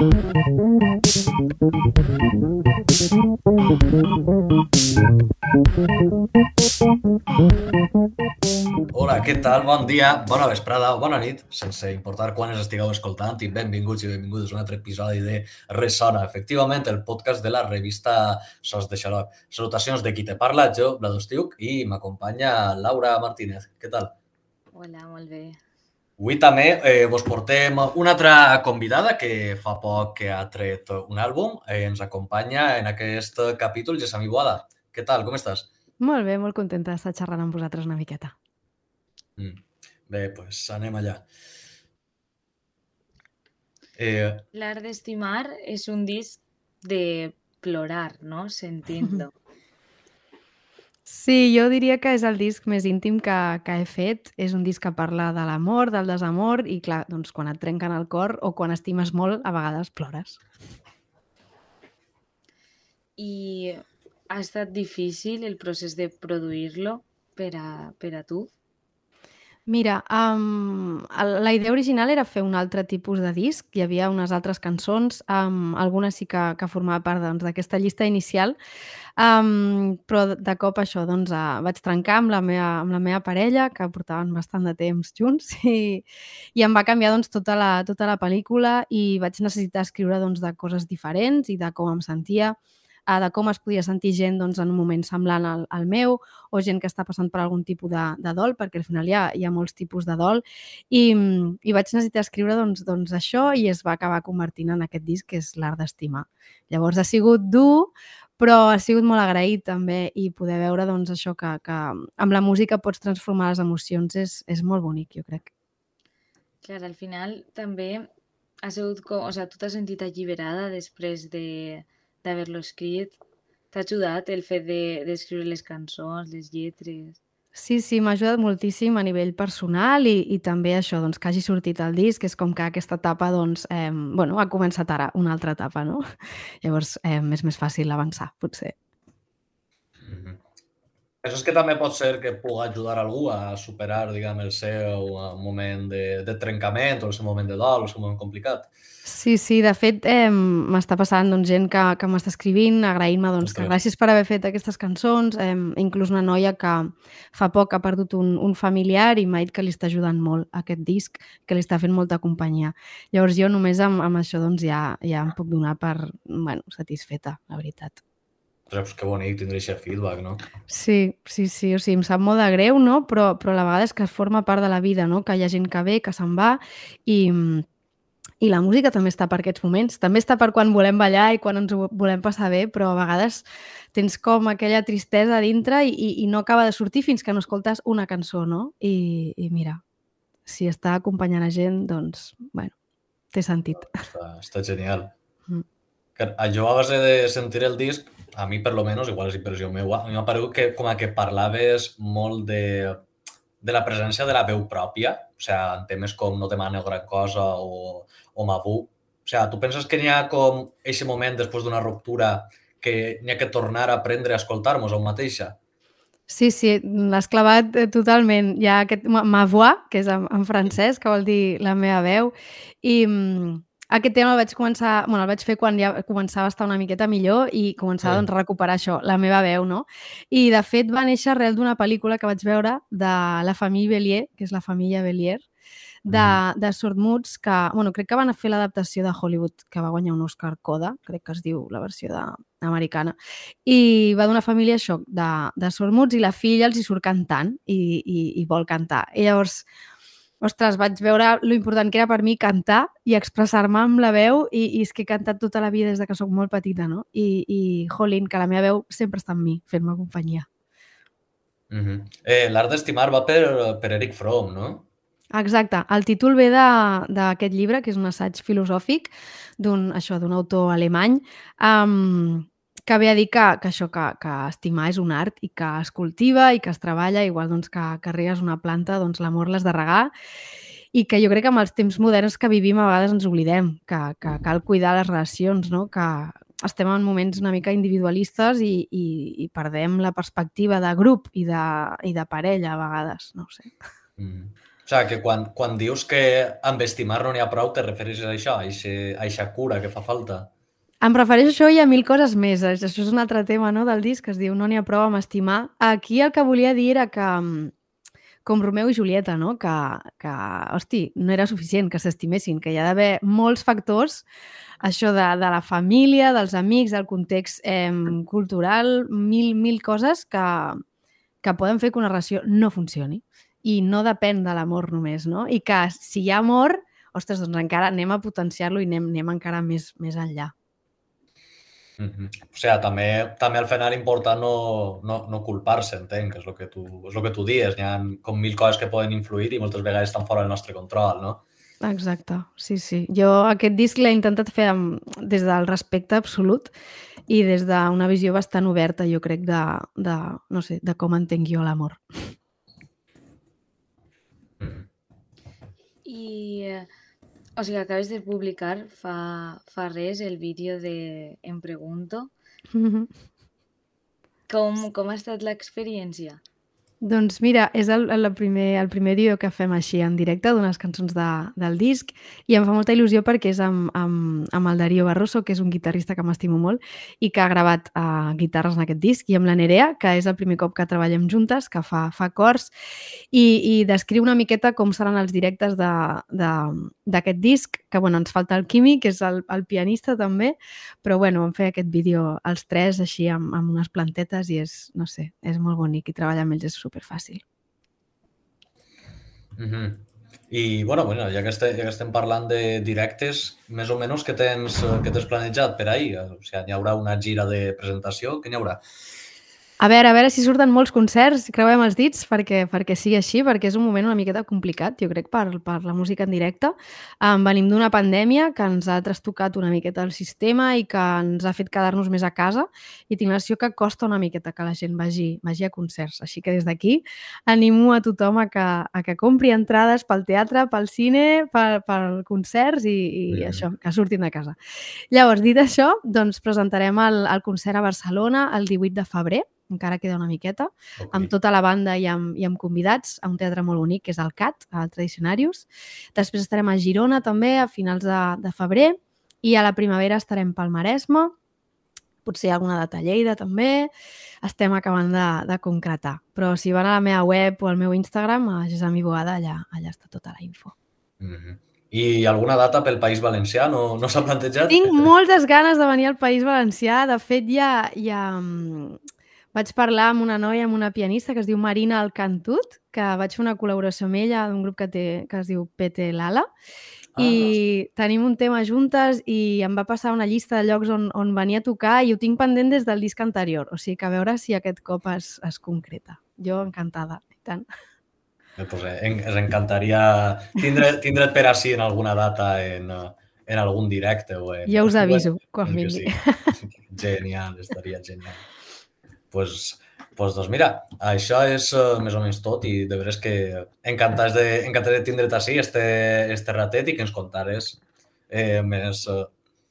Hola, què tal? Bon dia, bona vesprada o bona nit, sense importar quan es estigueu escoltant i benvinguts i benvingudes a un altre episodi de Ressona, efectivament, el podcast de la revista Sos de Xaloc. Salutacions de qui te parla, jo, Vlad Ostiuc, i m'acompanya Laura Martínez. Què tal? Hola, molt bé. Avui també eh, vos portem una altra convidada que fa poc que ha tret un àlbum. Eh, ens acompanya en aquest capítol Gessamí Boada. Què tal? Com estàs? Molt bé, molt contenta d'estar xerrant amb vosaltres una miqueta. Mm. Bé, doncs pues anem allà. Eh, L'art d'estimar és un disc de plorar, no? Sentint-lo. Sí, jo diria que és el disc més íntim que, que he fet. És un disc que parla de l'amor, del desamor i, clar, doncs, quan et trenquen el cor o quan estimes molt, a vegades plores. I ha estat difícil el procés de produir-lo per a, per a tu? Mira, um, la idea original era fer un altre tipus de disc. Hi havia unes altres cançons, um, algunes sí que, que formava part doncs, d'aquesta doncs, llista inicial, um, però de cop això, doncs, uh, vaig trencar amb la, meva, amb la meva parella, que portaven bastant de temps junts, i, i em va canviar doncs, tota, la, tota la pel·lícula i vaig necessitar escriure doncs, de coses diferents i de com em sentia eh, de com es podia sentir gent doncs, en un moment semblant al, al meu o gent que està passant per algun tipus de, de dol, perquè al final hi ha, hi ha molts tipus de dol, i, i vaig necessitar escriure doncs, doncs això i es va acabar convertint en aquest disc que és l'art d'estimar. Llavors ha sigut dur, però ha sigut molt agraït també i poder veure doncs, això que, que amb la música pots transformar les emocions és, és molt bonic, jo crec. Clar, al final també ha sigut com... O sigui, tu t'has sentit alliberada després de, d'haver-lo escrit? T'ha ajudat el fet d'escriure de, les cançons, les lletres? Sí, sí, m'ha ajudat moltíssim a nivell personal i, i també això, doncs, que hagi sortit el disc, és com que aquesta etapa, doncs, eh, bueno, ha començat ara una altra etapa, no? Llavors, eh, és més fàcil avançar, potser. -hmm. Penses que també pot ser que pugui ajudar algú a superar, diguem, el seu moment de, de trencament o el seu moment de dol, el seu moment complicat? Sí, sí, de fet, eh, m'està passant doncs, gent que, que m'està escrivint, agraint-me doncs, que gràcies per haver fet aquestes cançons, eh, inclús una noia que fa poc ha perdut un, un familiar i m'ha dit que li està ajudant molt aquest disc, que li està fent molta companyia. Llavors jo només amb, amb això doncs, ja, ja em puc donar per bueno, satisfeta, la veritat. Ostres, que bonic tindre aquest feedback, no? Sí, sí, sí, o sigui, em sap molt de greu, no? Però, però a la vegada és que forma part de la vida, no? Que hi ha gent que ve, que se'n va i, i la música també està per aquests moments. També està per quan volem ballar i quan ens ho volem passar bé, però a vegades tens com aquella tristesa a dintre i, i, i no acaba de sortir fins que no escoltes una cançó, no? I, i mira, si està acompanyant a gent, doncs, bueno, té sentit. Està, està genial. Mm. Jo, a base de sentir el disc, a mi, per lo menos, igual és impressió meva, a mi m'ha paregut que com a que parlaves molt de, de la presència de la veu pròpia, o sigui, en temes com no demana gran cosa o o Mabu. O sigui, tu penses que n'hi ha com aquest moment després d'una ruptura que n'hi ha que tornar a aprendre a escoltar-nos a un mateixa? Sí, sí, l'has clavat eh, totalment. Hi ha aquest ma voix, que és en, en francès, que vol dir la meva veu, i mm, aquest tema el vaig començar, bueno, el vaig fer quan ja començava a estar una miqueta millor i començava sí. doncs, a recuperar això, la meva veu, no? I de fet va néixer arrel d'una pel·lícula que vaig veure de la família Bellier, que és la família Bellier, de, mm. de sordmuts que, bueno, crec que van fer l'adaptació de Hollywood, que va guanyar un Oscar Coda, crec que es diu la versió de, americana. I va d'una família això, de, de sordmuts i la filla els hi surt cantant i, i, i vol cantar. I llavors, ostres, vaig veure lo important que era per mi cantar i expressar-me amb la veu i, i és que he cantat tota la vida des de que sóc molt petita, no? I, i jolín, que la meva veu sempre està amb mi, fent-me companyia. Mm -hmm. eh, L'art d'estimar va per, per Eric Fromm, no? Exacte. El títol ve d'aquest llibre, que és un assaig filosòfic d'un això d'un autor alemany, um, que ve a dir que, que això, que, que estimar és un art i que es cultiva i que es treballa, igual doncs, que, que riegues una planta, doncs l'amor l'has de regar i que jo crec que amb els temps moderns que vivim a vegades ens oblidem que, que cal cuidar les relacions, no? que estem en moments una mica individualistes i, i, i perdem la perspectiva de grup i de, i de parella a vegades, no sé. Mm. O sigui, que quan, quan dius que amb estimar no n'hi ha prou, te refereixes a això, a aquesta cura que fa falta? Em refereixo a això i a mil coses més. Això és un altre tema no, del disc, que es diu No n'hi ha prou amb estimar. Aquí el que volia dir era que, com Romeu i Julieta, no? que, que hosti, no era suficient que s'estimessin, que hi ha d'haver molts factors, això de, de la família, dels amics, del context eh, cultural, mil, mil coses que, que poden fer que una relació no funcioni i no depèn de l'amor només, no? I que si hi ha amor, ostres, doncs encara anem a potenciar-lo i anem, anem encara més, més enllà. Mm -hmm. O sigui, també, també al final important no, no, no culpar-se, entenc, que és el que tu, és el que tu dius. Hi ha com mil coses que poden influir i moltes vegades estan fora del nostre control, no? Exacte, sí, sí. Jo aquest disc l'he intentat fer amb, des del respecte absolut i des d'una visió bastant oberta, jo crec, de, de, no sé, de com entenc jo l'amor. I eh, o sigui, acabes de publicar fa, fa res el vídeo de Em pregunto. Mm -hmm. com, com ha estat l'experiència? Doncs mira, és el, el, primer, el primer vídeo que fem així en directe d'unes cançons de, del disc i em fa molta il·lusió perquè és amb, amb, amb el Darío Barroso, que és un guitarrista que m'estimo molt i que ha gravat uh, guitarres en aquest disc, i amb la Nerea, que és el primer cop que treballem juntes, que fa, fa cors, i, i descriu una miqueta com seran els directes d'aquest disc, que bueno, ens falta el Quimi, que és el, el pianista també, però bueno, vam fer aquest vídeo els tres així amb, amb unes plantetes i és, no sé, és molt bonic i treballar amb ells és superfàcil. Mm -hmm. I, bueno, bueno ja, que estem, ja que estem parlant de directes, més o menys què tens, què tens planejat per ahir? O sigui, hi haurà una gira de presentació? Què n'hi haurà? A veure, a veure si surten molts concerts, creuem els dits perquè, perquè sigui així, perquè és un moment una miqueta complicat, jo crec, per, per la música en directe. Um, venim d'una pandèmia que ens ha trastocat una miqueta el sistema i que ens ha fet quedar-nos més a casa i tinc la que costa una miqueta que la gent vagi, vagi a concerts. Així que des d'aquí animo a tothom a que, a que compri entrades pel teatre, pel cine, per, per concerts i, i mm. això, que surtin de casa. Llavors, dit això, doncs presentarem el, el concert a Barcelona el 18 de febrer encara queda una miqueta, okay. amb tota la banda i amb, i amb convidats a un teatre molt bonic, que és el CAT, al Tradicionarius. Després estarem a Girona també, a finals de, de febrer, i a la primavera estarem pel Maresme, potser alguna data a Lleida també, estem acabant de, de concretar. Però si van a la meva web o al meu Instagram, a Gesami Boada, allà, allà està tota la info. Mm -hmm. I alguna data pel País Valencià? No, no s'ha plantejat? Tinc moltes ganes de venir al País Valencià. De fet, ja, ja, vaig parlar amb una noia, amb una pianista que es diu Marina Alcantut, que vaig fer una col·laboració amb ella d'un grup que, té, que es diu Pete Lala, ah, i no. tenim un tema juntes i em va passar una llista de llocs on, on venia a tocar i ho tinc pendent des del disc anterior, o sigui que a veure si aquest cop es, es concreta. Jo encantada, i tant. Eh, pues, eh, ens encantaria tindre, tindre't per així en alguna data en, en algun directe. O en, ja us aviso quan vingui. Sí. Genial, estaria genial pues, pues, doncs mira, això és uh, més o menys tot i de veres que encantats de, encantats de tindre't així este, este ratet i que ens contares eh, més, uh,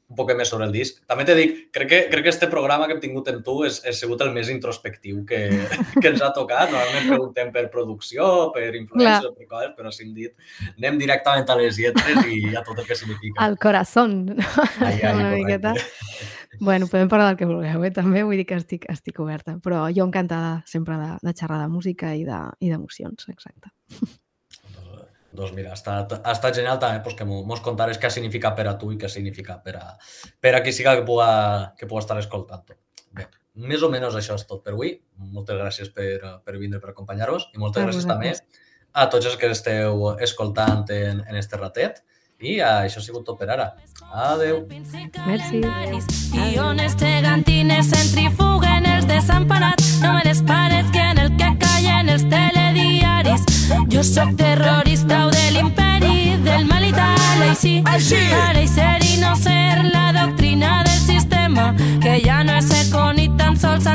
un poc més sobre el disc. També t'he dit, crec que, crec que este programa que hem tingut amb tu és, és sigut el més introspectiu que, que ens ha tocat. Normalment preguntem per producció, per influència, per coses, però si hem dit anem directament a les lletres i a tot el que significa. Al corazón, ai, ai, una miqueta. Bueno, podem parlar del que vulgueu, eh? també vull dir que estic, estic oberta, però jo encantada sempre de, de xerrar de música i d'emocions, de, exacte. Doncs, mira, ha estat, ha estat genial també pues, que mos contares què significa per a tu i què significa per a, per a qui siga que puga, que puga estar escoltant. Bé, més o menys això és tot per avui. Moltes gràcies per, per vindre per acompanyar-vos i moltes gràcies també a tots els que esteu escoltant en, en este ratet. I això ha sigut tot per ara. Adeu. Merci. Guiones gegantines centrifuguen els desamparats, no me les pares que en el que callen els telediaris. Jo sóc terrorista o de l'imperi, del mal i tal, així. Així! Ara ser i no ser la doctrina del sistema, que ja no és ser i tan sols